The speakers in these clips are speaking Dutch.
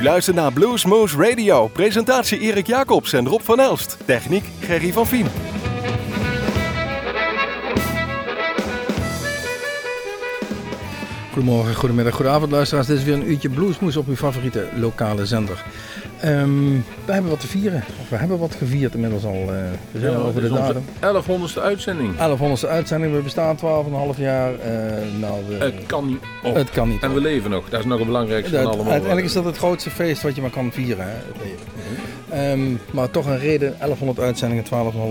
U luistert naar Bluesmoose Radio. Presentatie Erik Jacobs en Rob van Elst. Techniek Gerry van Vien. Goedemorgen, goedemiddag, goedenavond luisteraars. Dit is weer een uurtje Bluesmoes op uw favoriete lokale zender. Um, we hebben wat te vieren. Of we hebben wat gevierd inmiddels al. Uh, we zijn ja, al over de datum. 1100ste uitzending. 1100ste uitzending. We bestaan 12,5 jaar. Uh, nou, we, het kan niet op. Het kan niet En op. we leven nog. Dat is nog het belangrijkste dat, van allemaal. Uiteindelijk is dat het grootste feest wat je maar kan vieren. Hè? Um, maar toch een reden, 1100 uitzendingen,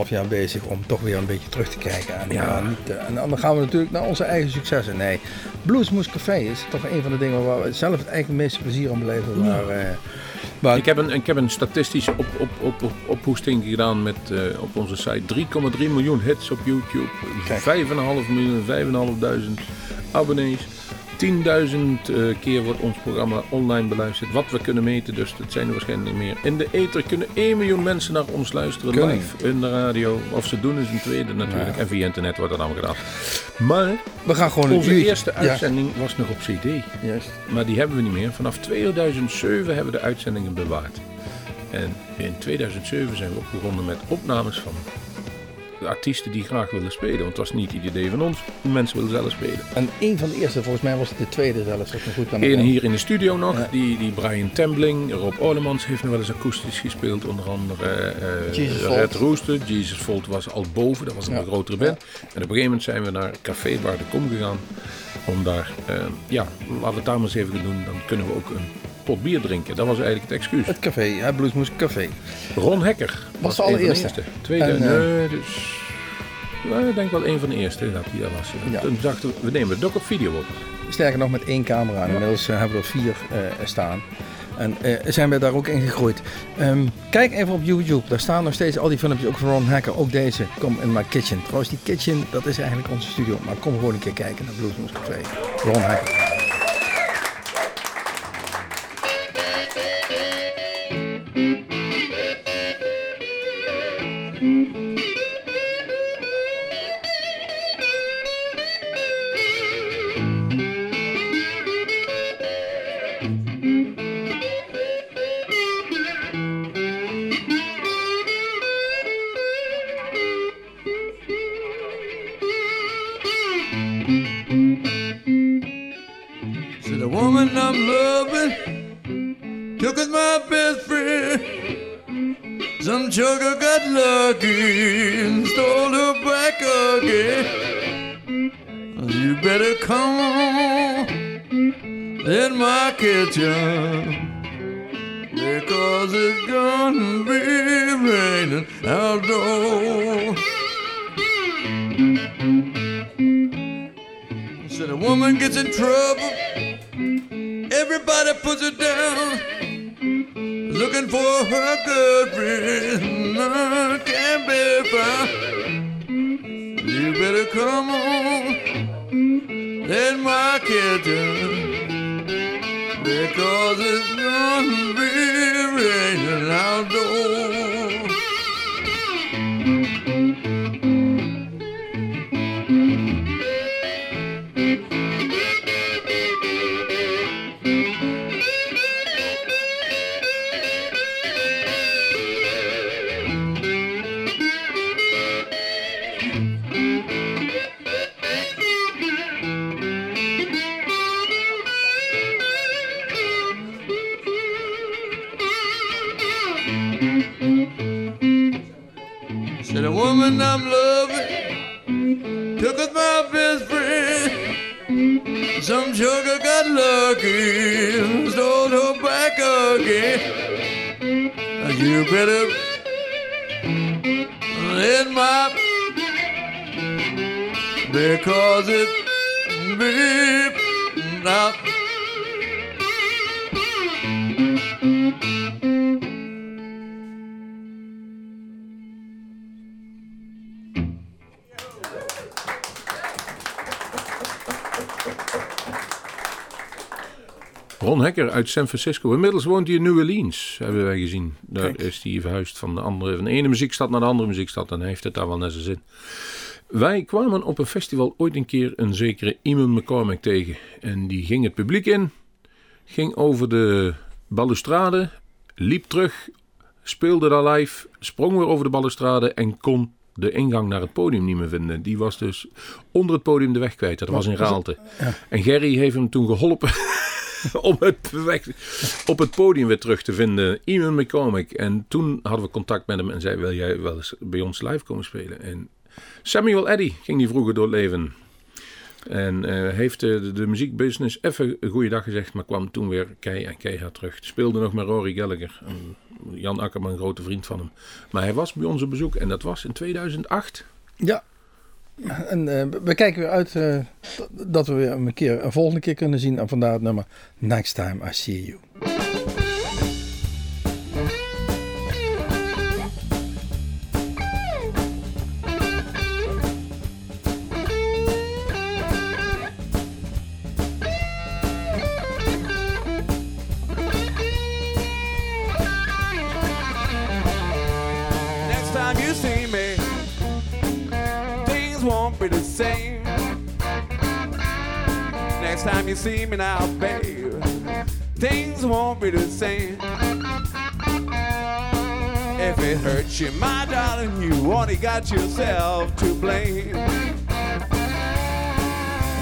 12,5 jaar bezig om toch weer een beetje terug te kijken. En, Ja. niet, en dan gaan we natuurlijk naar onze eigen successen. Nee, Bluesmoes Café is toch een van de dingen waar we zelf het eigenlijk meeste plezier aan beleven. Waar, uh, waar Ik heb een, ik heb een statistische op, op, op, op, ophoesting gedaan met, uh, op onze site. 3,3 miljoen hits op YouTube. 5,5 miljoen, 5.500 abonnees. 10.000 uh, keer wordt ons programma online beluisterd. Wat we kunnen meten, dus dat zijn er waarschijnlijk niet meer. In de ether kunnen 1 miljoen mensen naar ons luisteren. Kunnen. Live in de radio. Of ze doen is een tweede natuurlijk. Ja. En via internet wordt dat allemaal gedaan. Maar we gaan gewoon onze eerste Ja, uitzending was nog op CD. juist. Maar die hebben we niet meer. Vanaf 2007 hebben we de uitzendingen bewaard. En in 2007 zijn we ook begonnen met opnames van de artiesten die graag willen spelen. Want het was niet het idee van ons. De mensen willen zelf spelen. En een van de eerste, volgens mij was het de tweede zelfs, als ik me goed kan Eén hier in de studio nog, Ja. die, die Brian Tembling. Rob Olemans heeft nog wel eens akoestisch gespeeld. Onder andere eh, Jesus Red. Rooster. Jesus Volt was al boven, dat was een Ja. grotere band. En op een gegeven moment zijn we naar Café Bar de Kom gegaan. Om daar, eh, ja, laten we het daar maar eens even doen. Dan kunnen we ook een pot bier drinken. Dat was eigenlijk het excuus. Het café, ja, Bluesmoes Café. Ron Hekker Was de een van allereerste? Tweede, En, eh, nee, dus... Nou, ik denk wel een van de eerste dat hij daar was. Ja. Toen dachten we, we nemen het ook op video op. Sterker nog met één camera. Inmiddels eh, hebben we er vier eh, staan. En zijn we daar ook in gegroeid. Ehm, kijk even op YouTube. Daar staan nog steeds al die filmpjes. Ook van Ron Hacker. Ook deze. Kom in my kitchen. Trouwens, die kitchen, dat is eigenlijk onze studio. Maar kom gewoon een keer kijken naar Bluesmoes Café. Ron Hacker. You better let my because it Uit San Francisco. Inmiddels woont hij in New Orleans, hebben wij gezien. Daar Kijk. is hij verhuisd van de, andere, van de ene muziekstad naar de andere muziekstad. En hij heeft het daar wel naar zijn zin. Wij kwamen op een festival ooit een keer een zekere Eamon McCormick tegen. En die ging het publiek in. Ging over de balustrade, liep terug, speelde daar live, sprong weer over de balustrade en kon de ingang naar het podium niet meer vinden. Die was dus onder het podium de weg kwijt. Dat was in Raalte. En Gerry heeft hem toen geholpen om het op het podium weer terug te vinden. Ian McCormick. En toen hadden we contact met hem en zei, wil jij wel eens bij ons live komen spelen? En Samuel Eddy ging die vroeger door het leven. En eh, heeft de, de muziekbusiness even een goede dag gezegd, maar kwam toen weer kei en keihard terug. Speelde nog met Rory Gallagher. Jan Akkerman, een grote vriend van hem. Maar hij was bij ons op bezoek en dat was in 2008. Ja. En eh, we kijken weer uit eh, dat we weer een keer een volgende keer kunnen zien. En vandaar het nummer Next Time I See You. See me now, babe, things won't be the same. If it hurts you, my darling, you only got yourself to blame.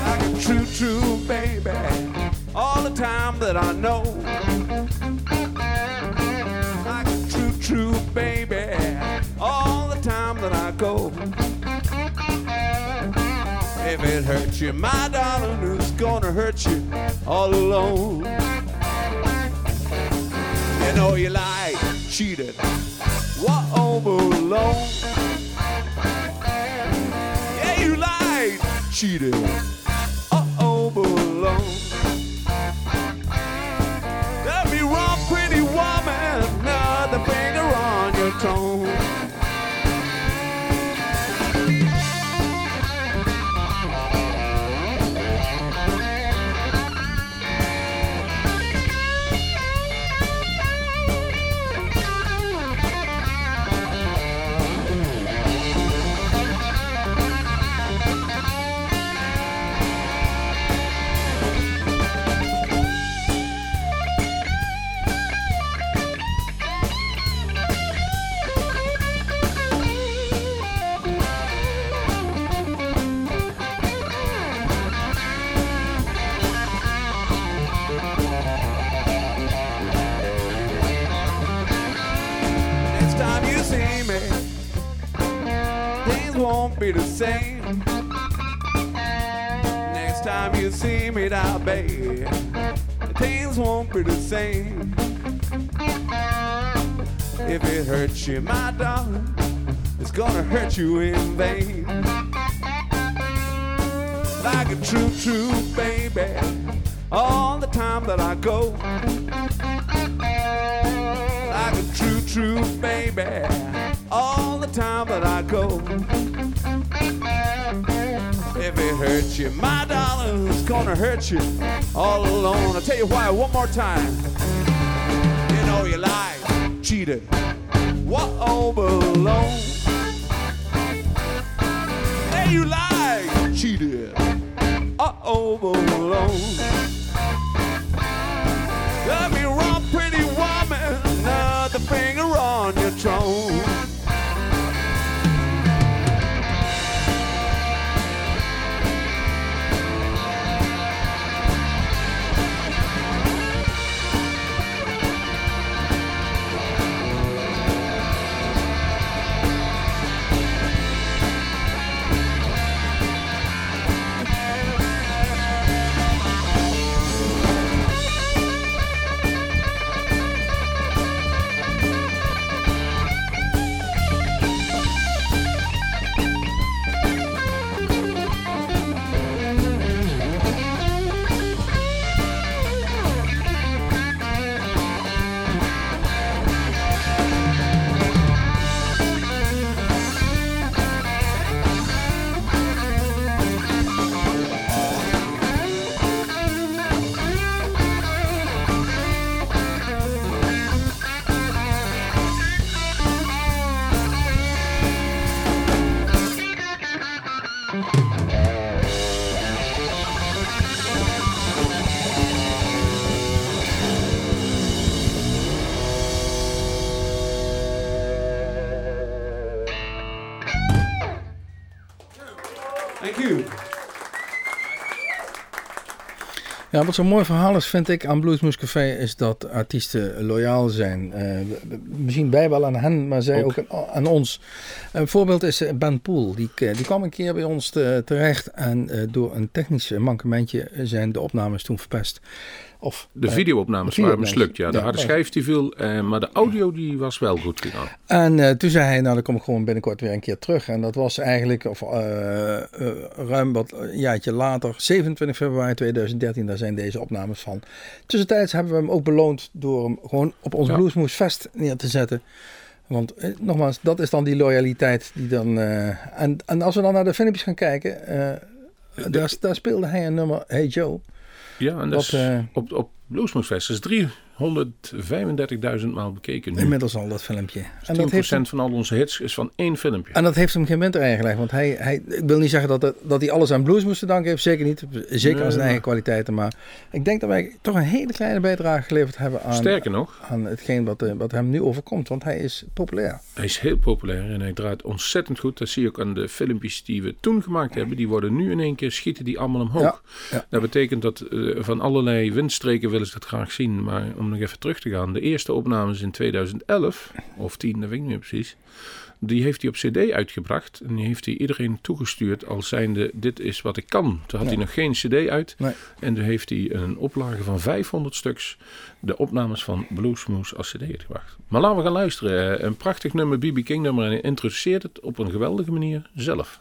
Like a true, true baby, all the time that I know. Hurts you, my darling, who's gonna hurt you all alone. You know you lied, cheated, what alone. Yeah, you lied, cheated, uh-oh, alone. Things won't be the same. If it hurts you, my darling, it's gonna hurt you in vain. Like a true, true baby, all the time that I go like a true, true baby. All the time that I go. Hurts you, my darling, it's gonna hurt you all alone. I'll tell you why one more time. You know you lied, cheated, what over alone. Hey, you lied, cheated, uh over alone. Ja, wat zo'n mooi verhaal is, vind ik, aan Bluesmoose Café, is dat artiesten loyaal zijn. Uh, misschien wij wel aan hen, maar zij ook, ook aan, ons. Een voorbeeld is eh, Ben Poel. Die, eh, die kwam een keer bij ons te, terecht en uh, door een technisch mankementje zijn de opnames toen verpest. Of, de videoopnames video waren mislukt, ja. De harde schijf die viel, eh, maar de audio die was wel goed gedaan. En uh, toen zei hij, nou dan kom ik gewoon binnenkort weer een keer terug. En dat was eigenlijk of, ruim wat een jaartje later, 27 februari 2013, daar zijn deze opnames van. Tussentijds hebben we hem ook beloond door hem gewoon op ons ja. Bluesmoes Fest neer te zetten. Want eh, nogmaals, dat is dan die loyaliteit die dan... en, en als we dan naar de filmpjes gaan kijken, daar, daar speelde hij een nummer, Hey Joe... Ja, en dat is, uh, op, op Bluesmoose Fest is 135.000 maal bekeken nu. Inmiddels al dat filmpje. Dus en 10% dat heeft hem, van al onze hits is van één filmpje. En dat heeft hem geen winter eigenlijk. Want hij, hij, ik wil niet zeggen dat, het, dat hij alles aan blues moest danken heeft. Zeker niet. Zeker nee, aan zijn eigen kwaliteiten. Maar ik denk dat wij toch een hele kleine bijdrage geleverd hebben aan, Sterker nog, aan hetgeen wat, eh, wat hem nu overkomt. Want hij is populair. Hij is heel populair en hij draait ontzettend goed. Dat zie je ook aan de filmpjes die we toen gemaakt hebben. Die worden nu in één keer schieten die allemaal omhoog. Ja, ja. Dat betekent dat uh, van allerlei windstreken willen ze dat graag zien. Maar om nog even terug te gaan. De eerste opnames in 2011, of 10, dat weet ik niet precies. Die heeft hij op CD uitgebracht. En die heeft hij iedereen toegestuurd als zijnde: Dit is wat ik kan. Toen had hij nog geen CD uit. Nee. En toen heeft hij een oplage van 500 stuks. De opnames van Bluesmoose als CD uitgebracht. Maar laten we gaan luisteren. Een prachtig nummer, BB King nummer. En hij introduceert het op een geweldige manier zelf.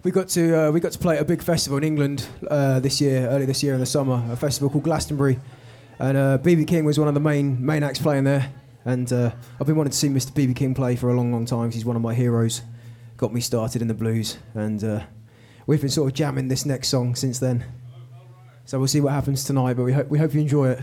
We got to uh, we got to play at a big festival in England uh, this year, early this year in the summer. A festival called Glastonbury. And uh, BB King was one of the main main acts playing there. And uh, I've been wanting to see Mr. BB King play for a long, long time. He's one of my heroes. Got me started in the blues, and uh, we've been sort of jamming this next song since then. So we'll see what happens tonight. But we hope we hope you enjoy it.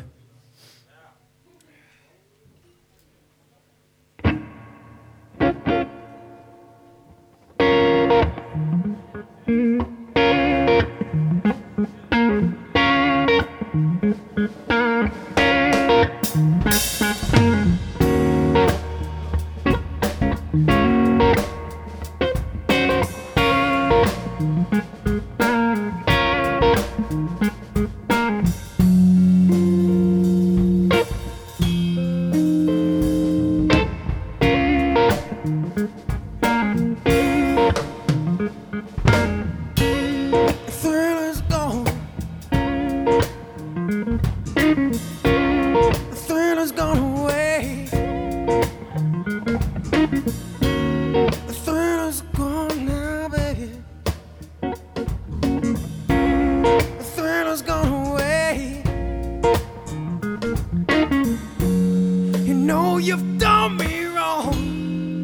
you've done me wrong.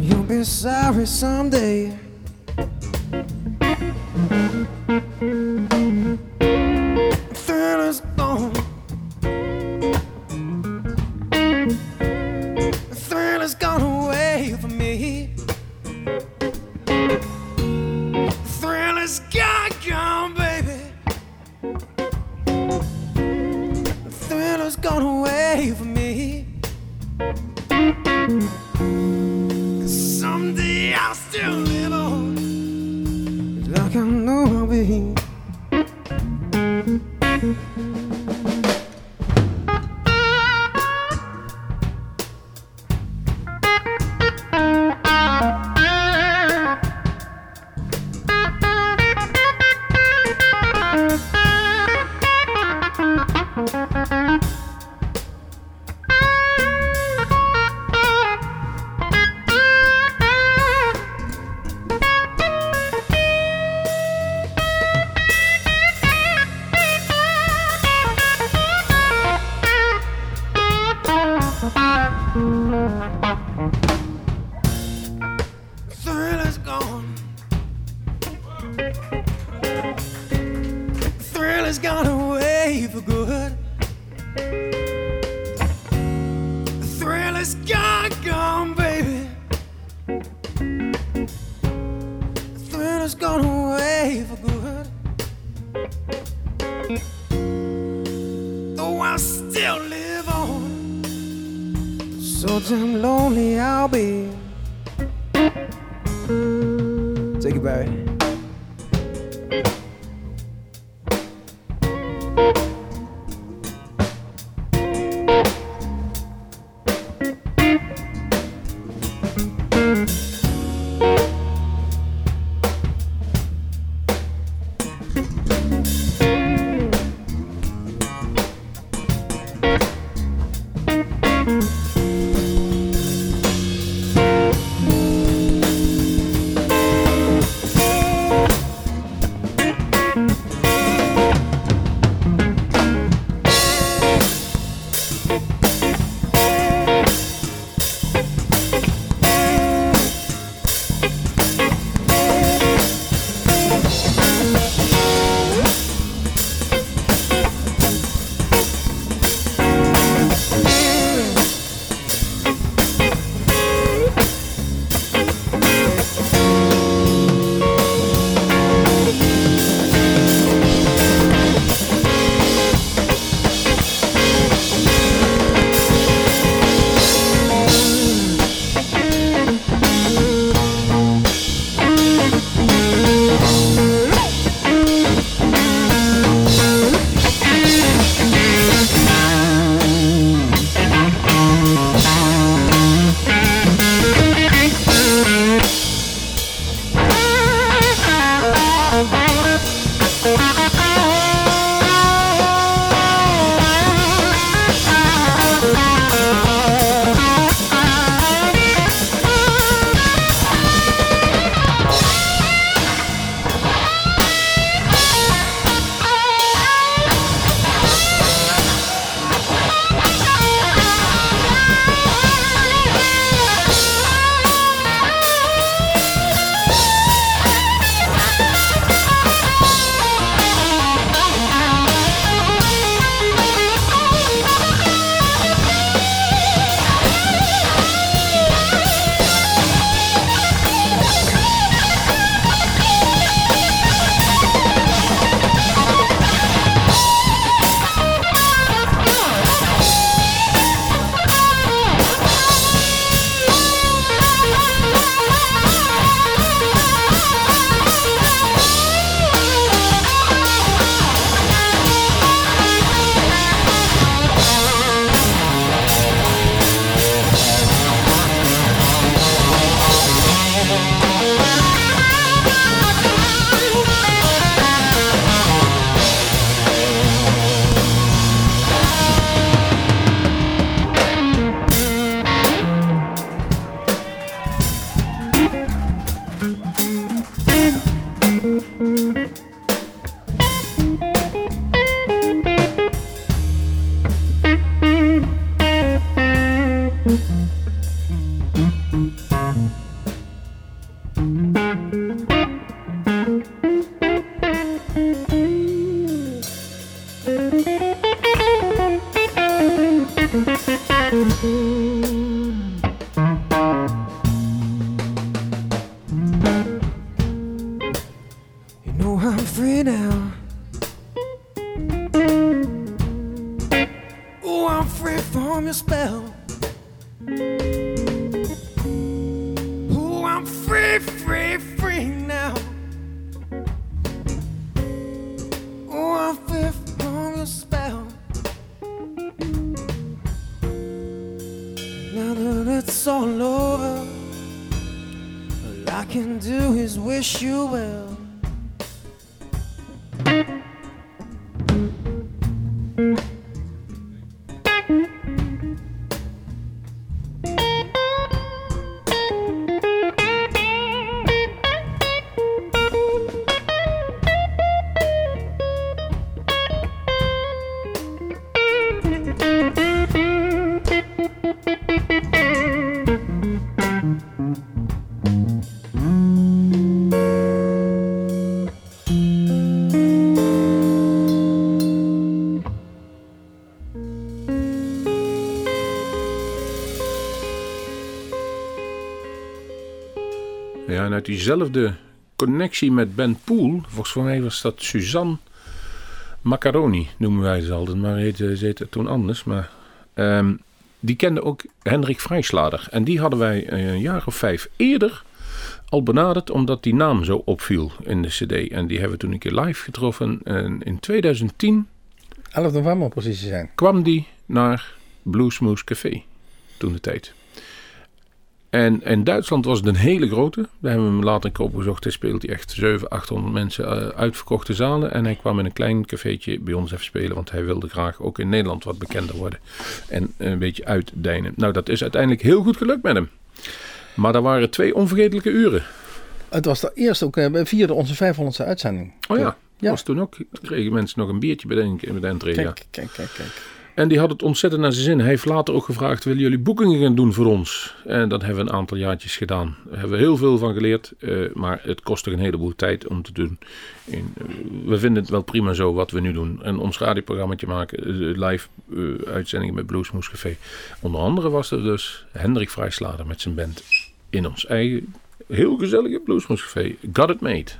You'll be sorry someday. Your spell. Now that it's all over, all I can do is wish you well. En uit diezelfde connectie met Ben Poel, volgens mij was dat Suzanne Macaroni, noemen wij ze altijd, maar heette, ze heette toen anders. Maar ehm, die kende ook Hendrik Vrijslader. En die hadden wij een jaar of vijf eerder al benaderd, omdat die naam zo opviel in de CD. En die hebben we toen een keer live getroffen. En in 2010 11 november precies te zijn. kwam die naar Bluesmoose Café, toen de tijd. En in Duitsland was het een hele grote. Daar hebben we hem later een keer opgezocht. Hij speelt hij echt 700, 800 mensen eh, uitverkochte zalen. En hij kwam in een klein cafeetje bij ons even spelen. Want hij wilde graag ook in Nederland wat bekender worden. En een beetje uitdijnen. Nou, dat is uiteindelijk heel goed gelukt met hem. Maar er waren twee onvergetelijke uren. Het was de eerste ook, eh, we vierden onze 500ste uitzending. Oh ja, Ja. was toen ook. Toen kregen mensen nog een biertje bij de, bij de entree. ja. Kijk, kijk, kijk, kijk. En die had het ontzettend naar zijn zin. Hij heeft later ook gevraagd: willen jullie boekingen gaan doen voor ons? En dat hebben we een aantal jaartjes gedaan. Daar hebben we heel veel van geleerd, eh, maar het kost toch een heleboel tijd om te doen. En, eh, we vinden het wel prima zo wat we nu doen. En ons radioprogramma maken, eh, live uitzendingen met Bluesmoes Café. Onder andere was er dus Hendrik Vrijslader met zijn band in ons eigen heel gezellige Bluesmoes Café. Got it made.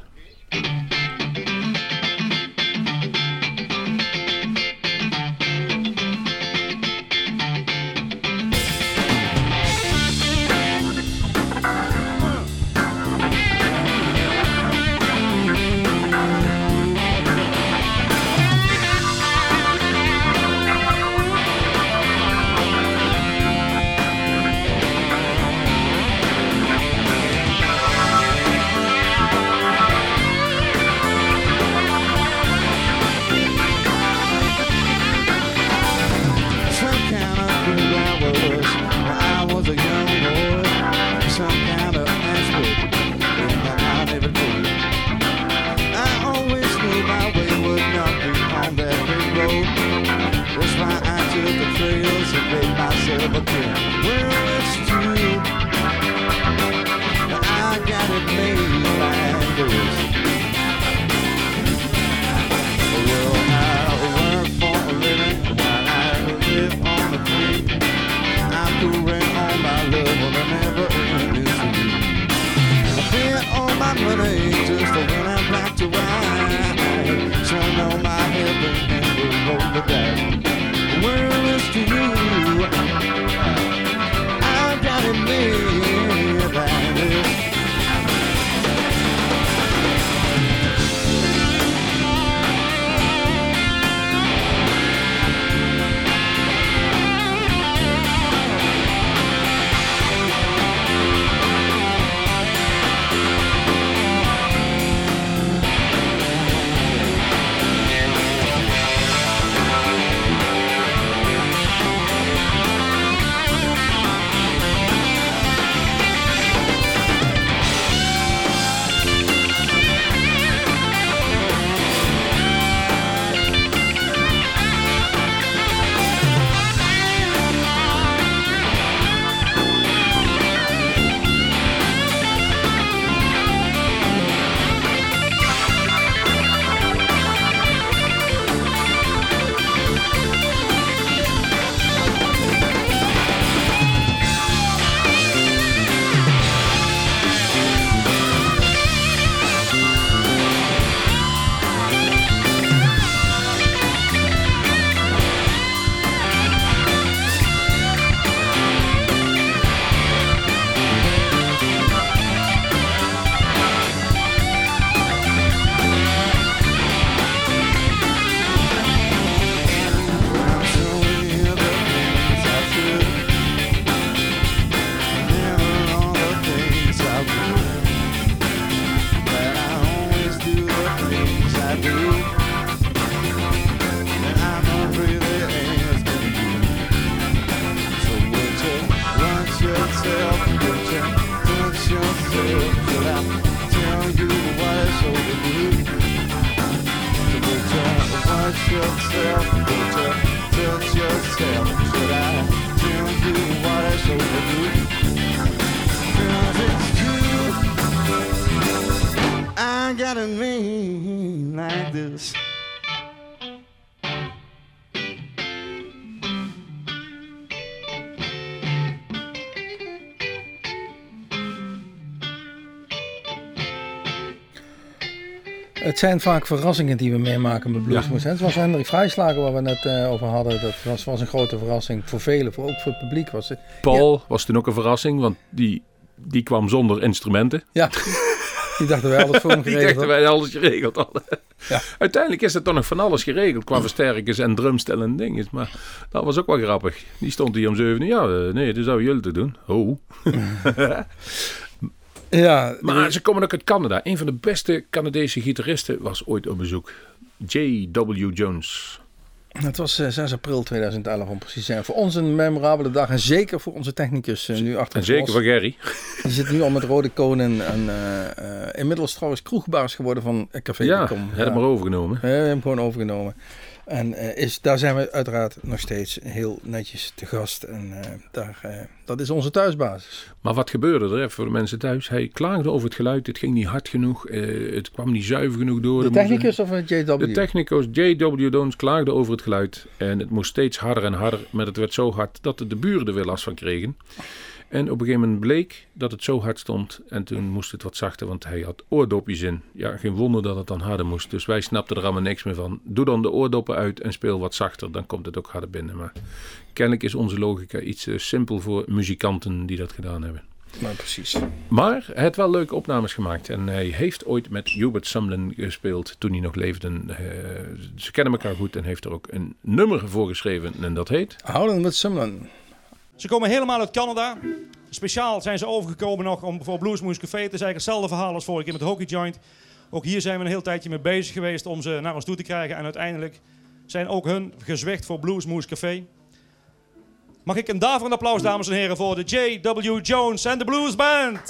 Het zijn vaak verrassingen die we meemaken met Bluesmoes. Het was Hendrik Vrijslager waar we net eh, over hadden. Dat was, was een grote verrassing voor velen, voor, ook voor het publiek. Was het. Paul was toen ook een verrassing, want die, die kwam zonder instrumenten. Ja, die dachten wij alles voor hem Die geregeld. dachten wij alles geregeld hadden. Ja. Uiteindelijk is er toch nog van alles geregeld qua versterkers en drumstellen en dingen. Maar dat was ook wel grappig. Die stond hier om zeven uur. Ja, eh, nee, dat zou jullie te doen. Oh. Ja, Maar ze komen ook uit Canada. Een van de beste Canadese gitaristen was ooit op bezoek. J.W. Jones. het was eh, 6 april 2011 om precies te zijn. Voor ons een memorabele dag. En zeker voor onze technicus eh, nu achter En zeker van Gerry. Die zit nu al met rode konen. En eh, eh, inmiddels trouwens kroegbaas geworden van eh, Café Ja, heb hem maar overgenomen. Hebben hem gewoon overgenomen. En eh, is, daar zijn we uiteraard nog steeds heel netjes te gast. En eh, daar, eh, dat is onze thuisbasis. Maar wat gebeurde er voor de mensen thuis? Hij klaagde over het geluid. Het ging niet hard genoeg. het kwam niet zuiver genoeg door. De moest- technicus of een JW? De technicus J.W. Jones klaagde over het geluid. En het moest steeds harder en harder. Maar het werd zo hard dat de buren er weer last van kregen. En op een gegeven moment bleek dat het zo hard stond. En toen moest het wat zachter, want hij had oordopjes in. Ja, geen wonder dat het dan harder moest. Dus wij snapten er allemaal niks meer van. Doe dan de oordoppen uit en speel wat zachter. Dan komt het ook harder binnen. Maar kennelijk is onze logica iets te simpel voor muzikanten die dat gedaan hebben. Nou, precies. Maar hij heeft wel leuke opnames gemaakt. En hij heeft ooit met Hubert Sumlin gespeeld toen hij nog leefde. Eh, ze kennen elkaar goed en heeft er ook een nummer voor geschreven. En dat heet... Houden met Sumlin. Ze komen helemaal uit Canada. Speciaal zijn ze overgekomen nog om voor Bluesmoose Café. Het is eigenlijk hetzelfde verhaal als vorige keer met Hockey Joint. Ook hier zijn we een heel tijdje mee bezig geweest om ze naar ons toe te krijgen. En uiteindelijk zijn ook hun gezwicht voor Bluesmoose Café. Mag ik een daverend applaus, dames en heren, voor de J.W. Jones en de Blues Band.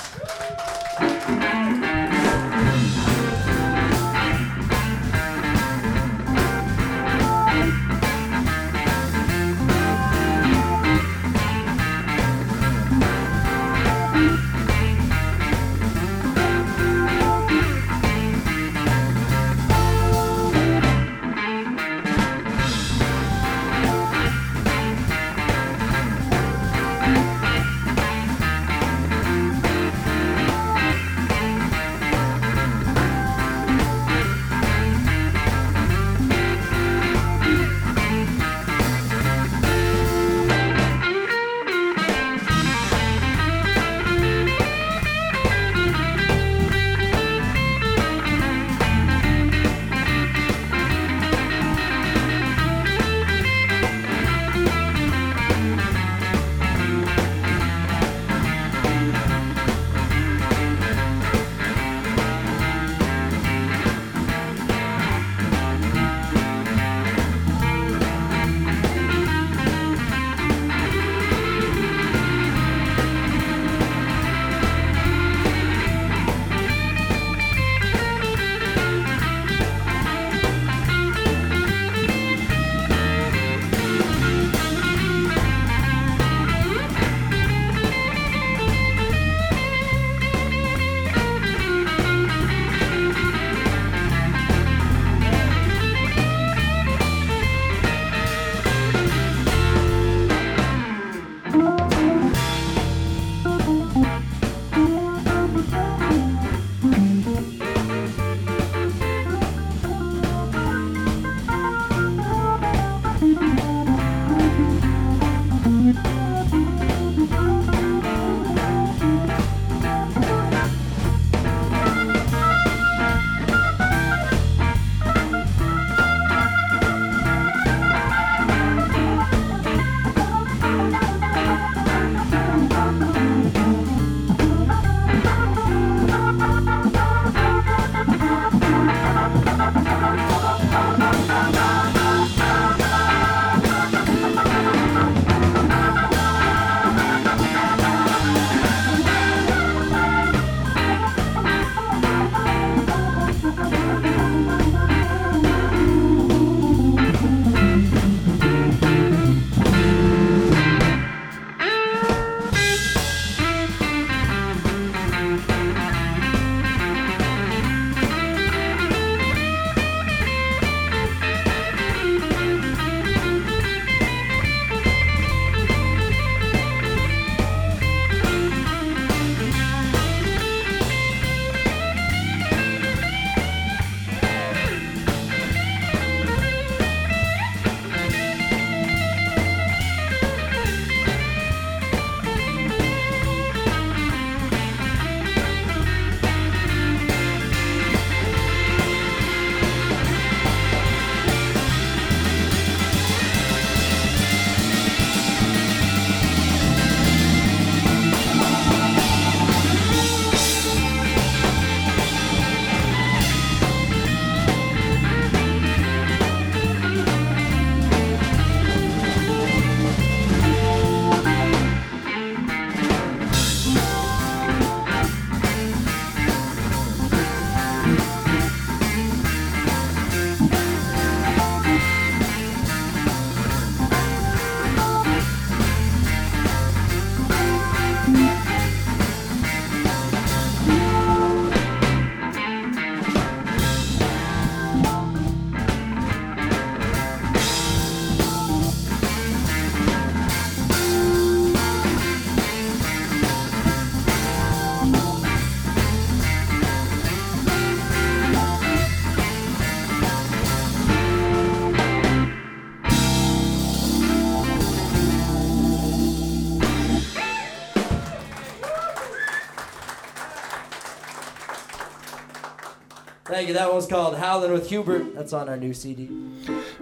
That one's called Howlin' with Hubert. That's on our new CD.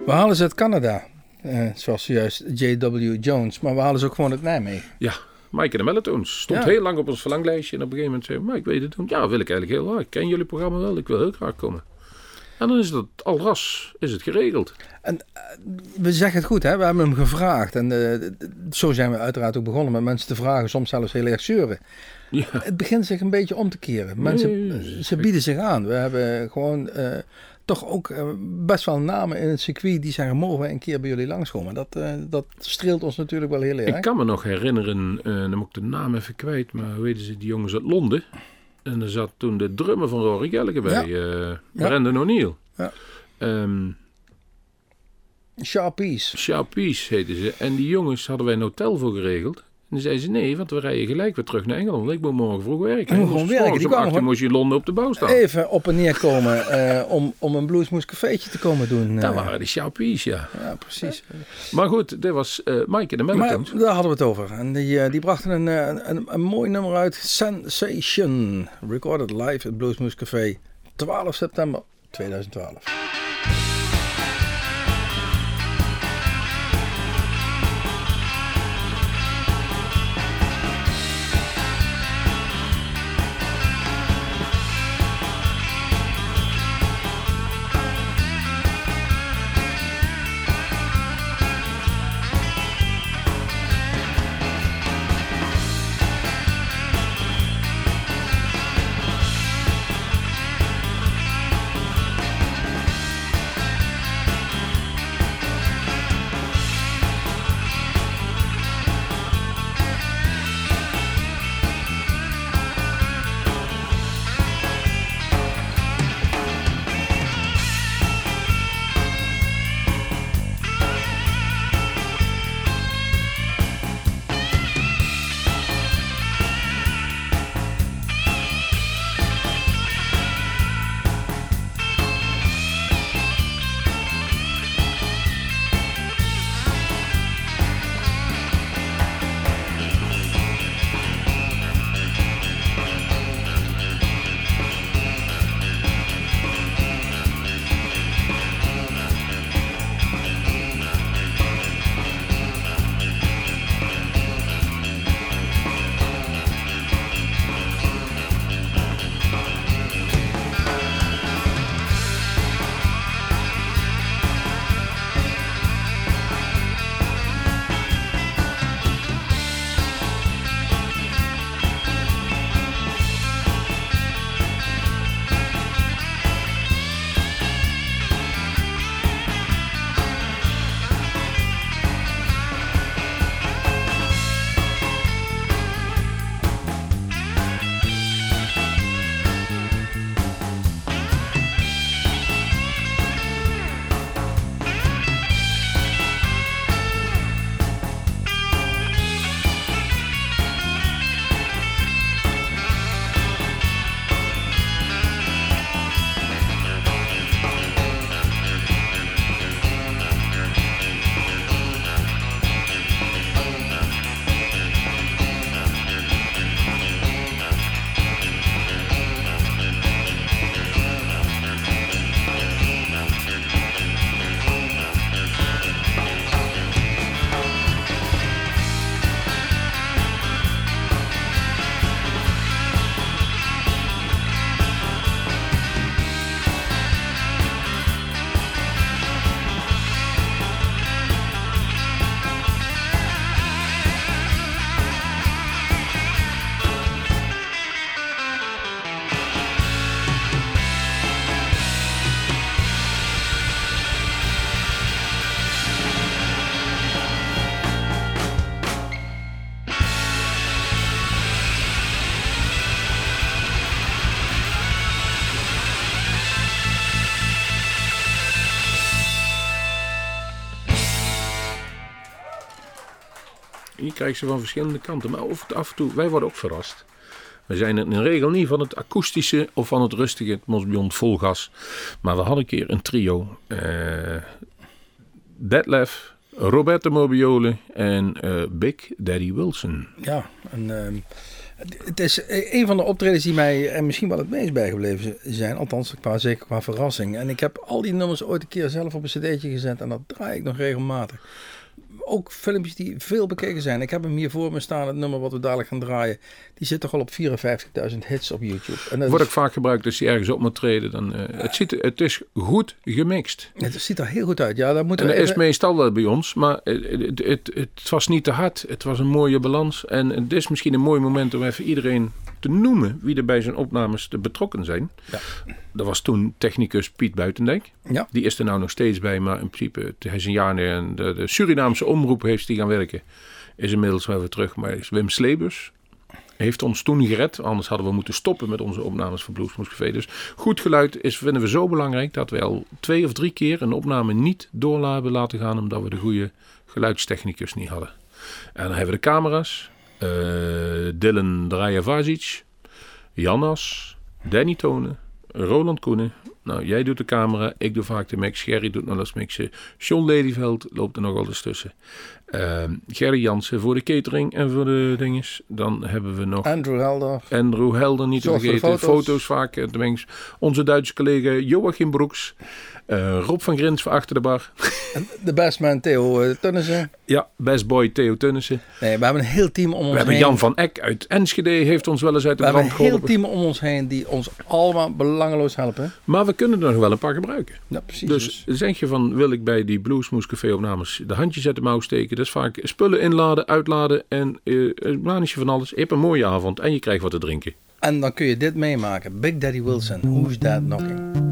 We halen ze uit Canada. eh, zoals juist J.W. Jones. Maar we halen ze ook gewoon uit Nijmegen. Ja, Mike en de Melatones. Stond Ja. heel lang op ons verlanglijstje. En op een gegeven moment zei Mike, weet je het doen? Ja, wil ik eigenlijk heel graag. Ik ken jullie programma wel. Ik wil heel graag komen. En dan is dat al ras is het geregeld. We zeggen het goed, hè? we hebben hem gevraagd. En eh, zo zijn we uiteraard ook begonnen met mensen te vragen, soms zelfs heel erg zeuren. Ja, Het begint zich een beetje om te keren. Mensen, Nee, ze bieden zich aan. We hebben gewoon eh, toch ook eh, best wel namen in het circuit die zeggen, mogen we een keer bij jullie langskomen? Dat, eh, dat streelt ons natuurlijk wel heel erg. ik kan me nog herinneren, eh, dan moet ik de naam even kwijt, maar hoe weten ze, die jongens uit Londen. En er zat toen de drummer van Rory Gallagher bij, eh Ja. Brandon O'Neill. Ja. Ehm, Sharpies. Sharpies heten ze. En die jongens hadden wij een hotel voor geregeld. En dan zeiden ze nee, want we rijden gelijk weer terug naar Engeland. Ik moet morgen vroeg werken. Je moet En gewoon werken. Die gewoon- moest je in Londen op de bouw staan. Even op en neer komen eh, om, om een Bluesmoes cafeetje te komen doen. Dat eh. waren de Sharpies, ja. ja, precies. Maar goed, dit was eh Mike en de Melatones. daar hadden we het over. En die, die brachten een, een, een mooi nummer uit. Sensation. Recorded live at Bluesmoose Café. 12 september 2012. Je krijgt ze van verschillende kanten. Maar of, af en toe, wij worden ook verrast. We zijn in regel niet van het akoestische of van het rustige. Het moest vol gas. Maar we hadden een keer een trio. eh Detlef, Roberto Mobiole en eh, Big Daddy Wilson. Ja, en, ehm, Het is eh, een van de optredens die mij misschien wel het meest bijgebleven zijn. Althans, qua, zeker qua verrassing. En ik heb al die nummers ooit een keer zelf op een cd'tje gezet. En dat draai ik nog regelmatig. Ook filmpjes die veel bekeken zijn. Ik heb hem hier voor me staan, het nummer wat we dadelijk gaan draaien. Die zit toch al op 54.000 hits op YouTube. En dat Wordt ook is- vaak gebruikt als hij ergens op moet treden. Dan, eh, het, ziet, het is goed gemixt. het ziet er heel goed uit. Ja, dat moeten En dat is meestal wel bij ons, maar het, het, het, het was niet te hard. Het was een mooie balans. En het is misschien een mooi moment om even iedereen te noemen wie er bij zijn opnames te betrokken zijn. Ja. Dat was toen technicus Piet Buitendijk. Ja. Die is er nou nog steeds bij, maar in principe, hij is een jaar neer en de, de Surinaamse omroep heeft die gaan werken. Is inmiddels wel weer terug, maar is Wim Slebus. Heeft ons toen gered, anders hadden we moeten stoppen met onze opnames voor Bluesmoes Café. Dus goed geluid is, vinden we zo belangrijk dat we al twee of drie keer een opname niet door hebben laten gaan, omdat we de goede geluidstechnicus niet hadden. En dan hebben we de camera's. Eh Dylan Drajavazic, Jannas, Danny Tonen, Roland Koenen. Nou, jij doet de camera, ik doe vaak de mix. Gerry doet nog eens mixen. John Ladyveld loopt er nog wel eens tussen. Ehm Gerry Jansen voor de catering en voor de dinges. Dan hebben we nog Andrew Helder. Andrew Helder niet te vergeten. foto's. Foto's, vaak. eh. Onze Duitse collega Joachim Broeks. Eh, Rob van Grins voor achter de bar. De bestman Theo uh, Tunnissen. Ja, best boy Theo Tunnissen. Nee, we hebben een heel team om ons We hebben heen. Jan van Eck uit Enschede heeft ons wel eens uit we de hebben brand een heel geholpen. team om ons heen die ons allemaal belangeloos helpen. Maar we kunnen er nog wel een paar gebruiken. Ja, precies. Dus zeg je van, wil ik bij die Bluesmoes Café opnames de handjes uit de mouw steken. Dat is vaak spullen inladen, uitladen en uh, van alles. Je hebt een mooie avond en je krijgt wat te drinken. En dan kun je dit meemaken. Big Daddy Wilson, Who's That Knocking?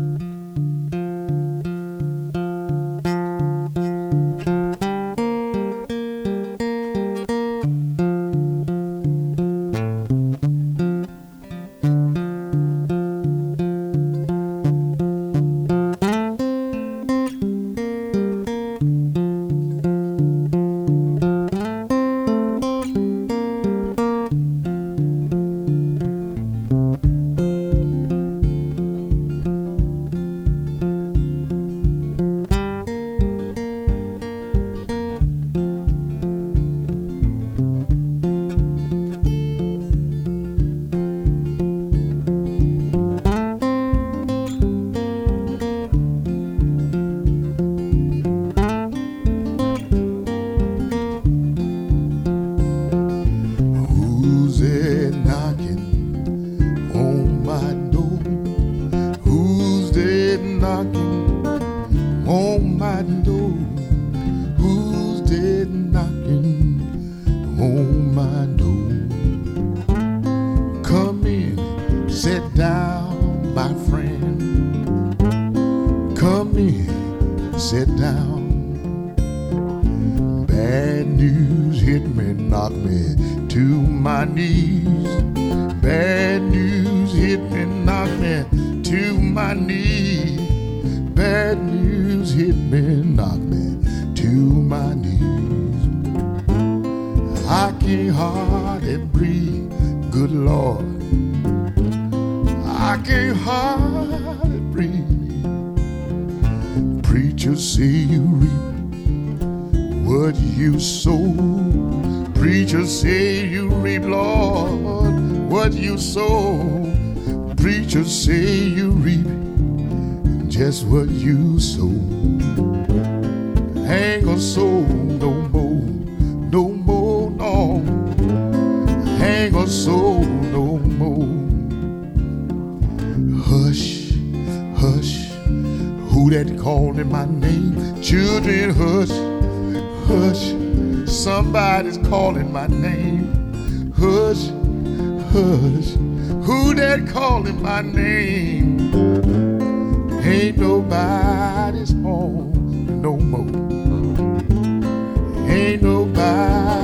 What you sow. Preacher say you reap, Lord, what you sow. Preacher say you reap just what you sow. Ain't gonna sow no more, no more, no. Ain't gonna sow no more. Hush, hush, who that calling my name? Children, hush hush, somebody's calling my name. Hush, hush, who that calling my name? Ain't nobody's home no more. Ain't nobody's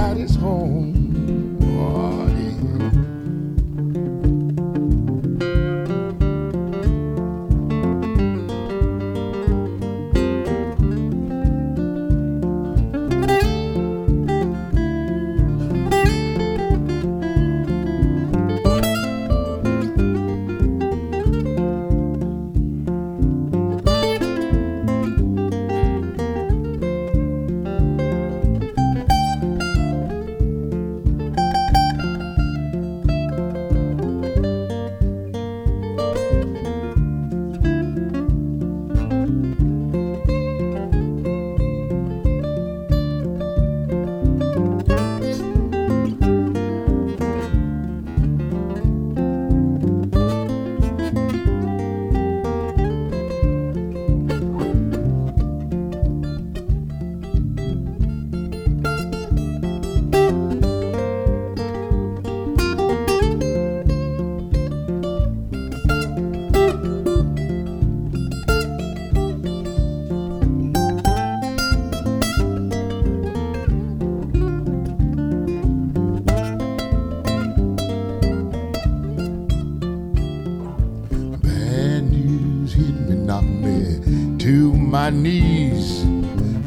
knees.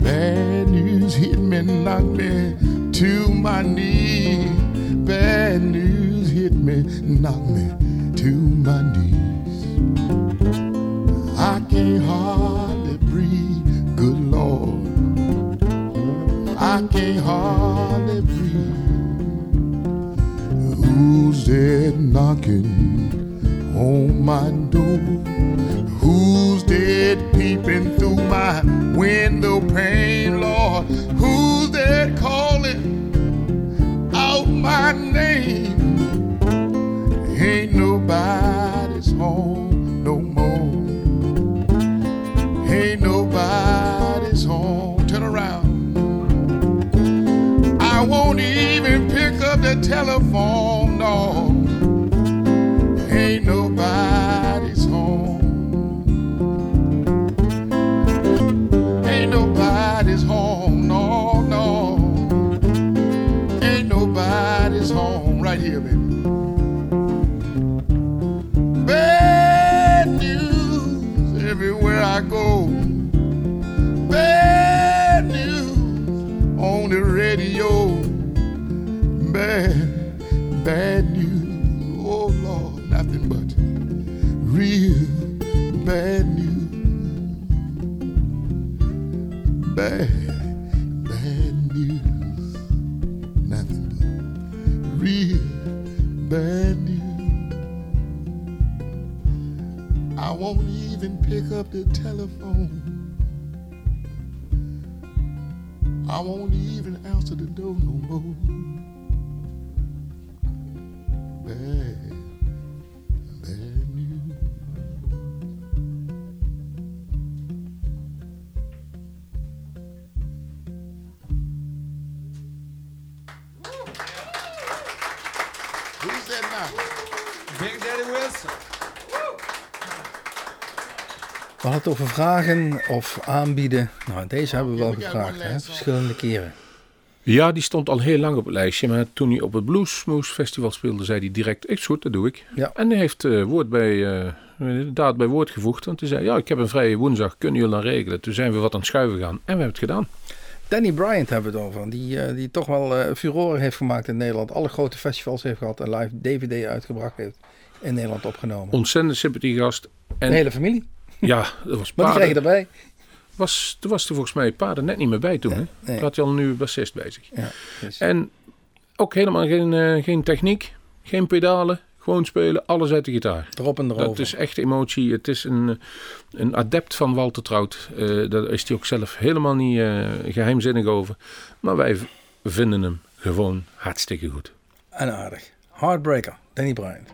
Bad news hit me, knocked me to my knees. Bad news hit me, knocked me bad news. I won't even pick up the telephone. I won't even answer the door no more. Het over vragen of aanbieden. Nou, deze hebben we wel gevraagd, hè? verschillende keren. Ja, die stond al heel lang op het lijstje. Maar toen hij op het Bluesmoose Festival speelde, zei hij direct: Is goed, dat doe ik. Ja. En hij heeft eh, woord bij, eh, daad bij woord gevoegd. Want hij zei: Ja, ik heb een vrije woensdag, kunnen jullie dan regelen? Toen zijn we wat aan het schuiven gaan en we hebben het gedaan. Danny Bryant hebben we het over. Die, eh, die toch wel eh furoren heeft gemaakt in Nederland. Alle grote festivals heeft gehad. En live DVD uitgebracht heeft. In Nederland opgenomen. Ontzettend sympathiegast. En De hele familie. Ja, dat was Maar die krijg je erbij. Was, toen was er volgens mij paarden net niet meer bij toen. hè? nee. Had hij al nu bassist bij zich. Ja, dus. En ook helemaal geen, eh, geen techniek, geen pedalen. Gewoon spelen, alles uit de gitaar. Erop en erover. Dat is echt emotie. Het is een, een adept van Walter Trout. Eh, daar is hij ook zelf helemaal niet eh, geheimzinnig over. Maar wij vinden hem gewoon hartstikke goed. En aardig. Heartbreaker. Danny Bryant.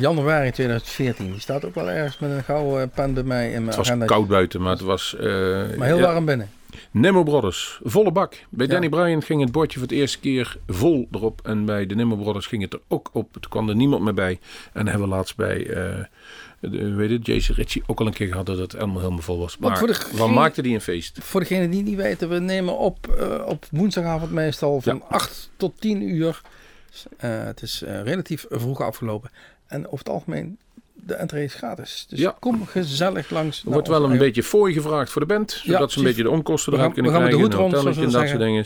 Januari 2014. Die staat ook wel ergens met een gouden pen bij mij in mijn Het was agenda. koud buiten, maar het was... eh, Maar heel warm binnen. Nemo Brothers, volle bak. Bij Ja. Danny Bryan ging het bordje voor het eerste keer vol erop. En bij de Nemo Brothers ging het er ook op. Toen kwam er niemand meer bij. En hebben we laatst bij, eh de, weet het, Jason Ritchie ook al een keer gehad dat het helemaal, helemaal vol was. Maar wat maakte die een feest? Voor degenen die niet weten, we nemen op eh, op woensdagavond meestal van 8 tot 10 uur. Eh, het is eh, relatief vroeg afgelopen. En over het algemeen, de entree is gratis. Dus Ja. kom gezellig langs. Er wordt wel een beetje fooi gevraagd voor de band. Zodat Ja, ze een beetje de onkosten eruit kunnen we gaan met de hoed rond, en dat soort dingen.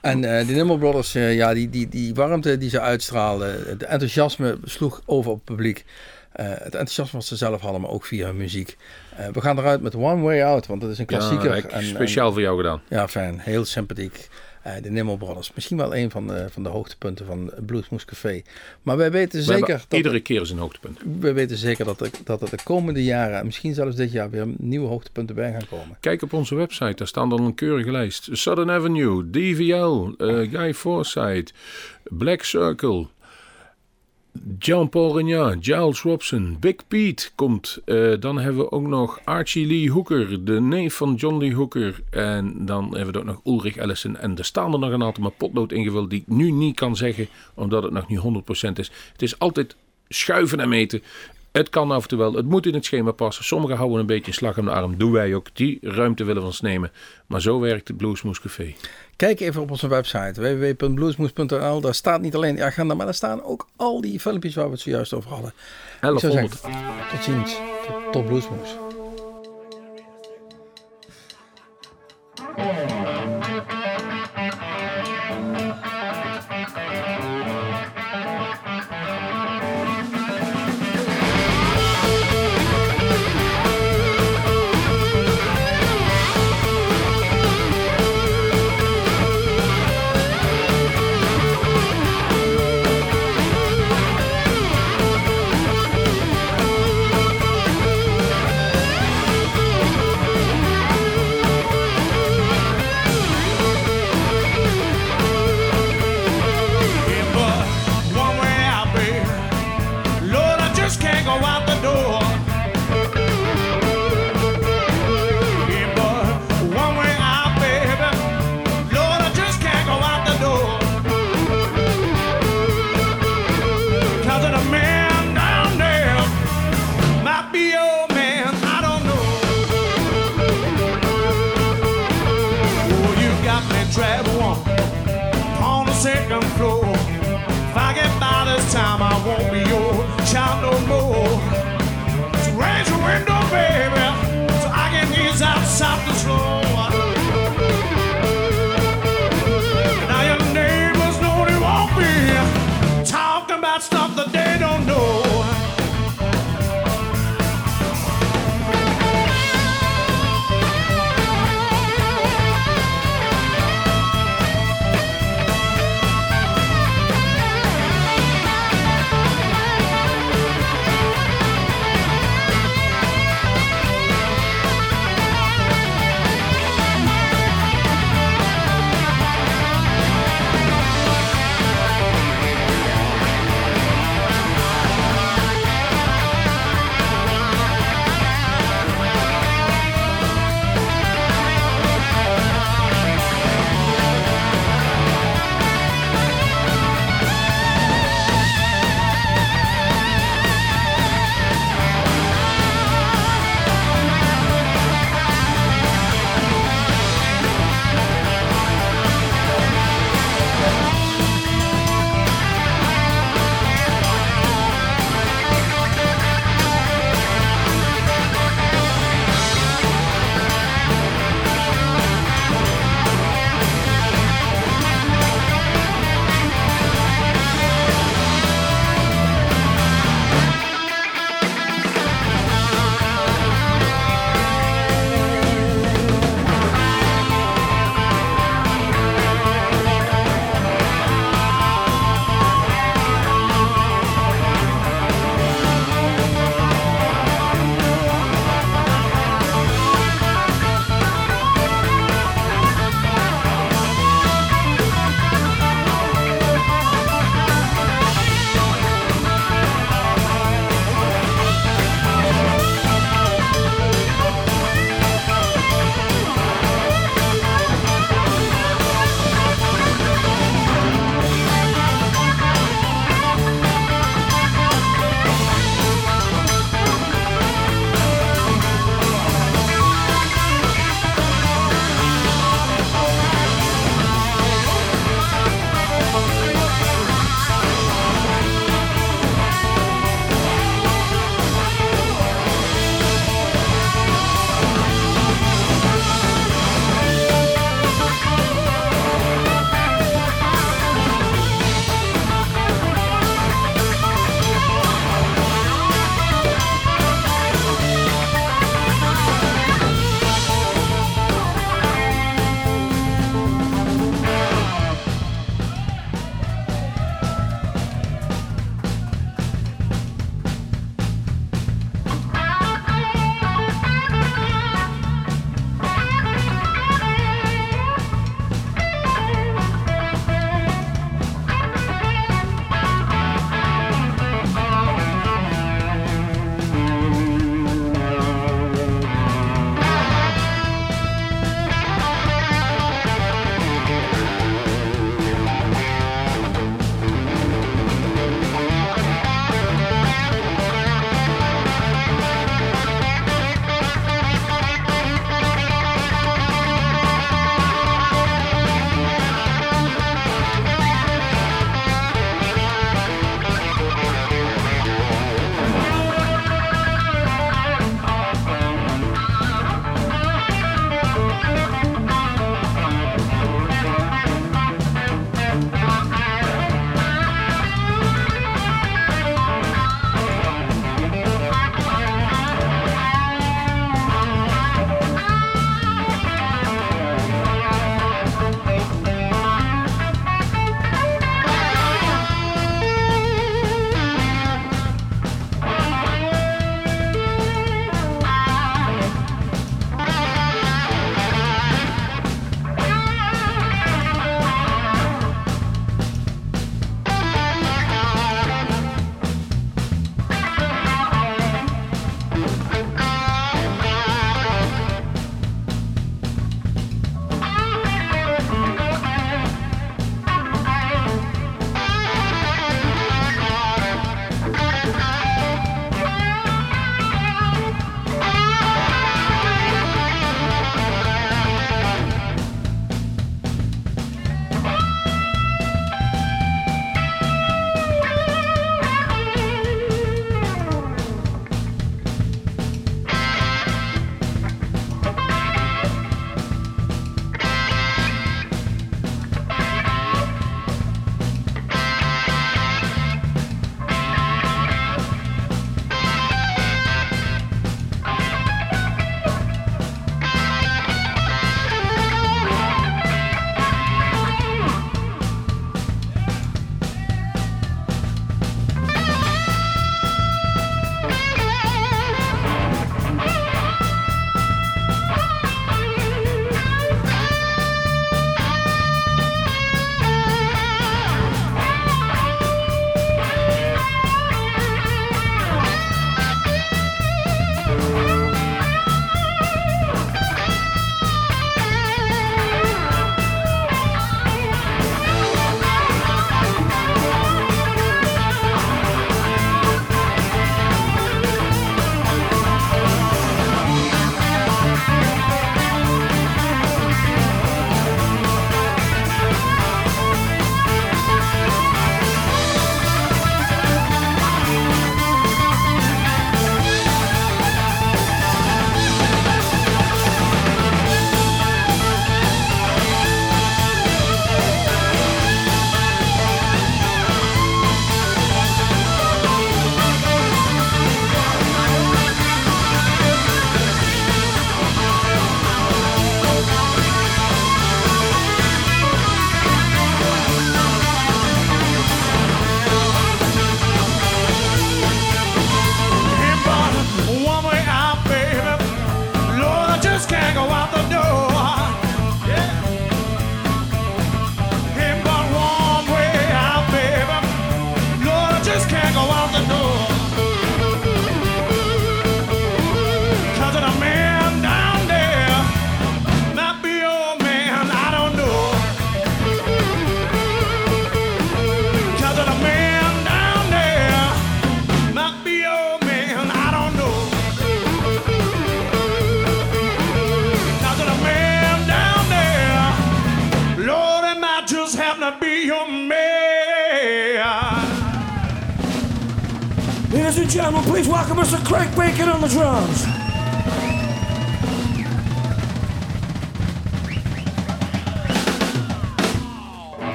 En eh de Nimble Brothers, eh, ja, die, die, die warmte die ze uitstraalden, het enthousiasme sloeg over op het publiek. Eh, het enthousiasme wat ze zelf hadden, maar ook via hun muziek. We gaan eruit met One Way Out, want dat is een klassieker. Ja, en- speciaal voor jou gedaan. Ja, fijn. Heel sympathiek. Eh, de Nimble Brothers. Misschien wel een van de, van de hoogtepunten van Bluesmoes Café. Maar wij weten We zeker dat... iedere keer is een hoogtepunt. We weten zeker dat er, dat er de komende jaren, en misschien zelfs dit jaar, weer nieuwe hoogtepunten bij gaan komen. Kijk op onze website, daar staan dan een keurige lijst. Southern Avenue, DVL, eh, Guy Forsyth, Black Circle, Jean-Paul Regnat, Giles Robson, Big Pete komt. Eh, dan hebben we ook nog Archie Lee Hooker, de neef van John Lee Hooker. En dan hebben we ook nog Ulrich Ellison. En er staan er nog een aantal met potlood ingevuld die ik nu niet kan zeggen, omdat het nog niet 100% is. Het is altijd schuiven en meten. Het kan af en toe wel, het moet in het schema passen. Sommigen houden een beetje een slag om de arm, doen wij ook. Die ruimte willen we ons nemen. Maar zo werkt het Bluesmoes Café. Kijk even op onze website www.bluesmoes.nl. Daar staat niet alleen de agenda, maar daar staan ook al die filmpjes waar we het zojuist over hadden. Ik zou 1100. zeggen, tot ziens. Tot, tot Bluesmoes.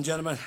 And gentlemen,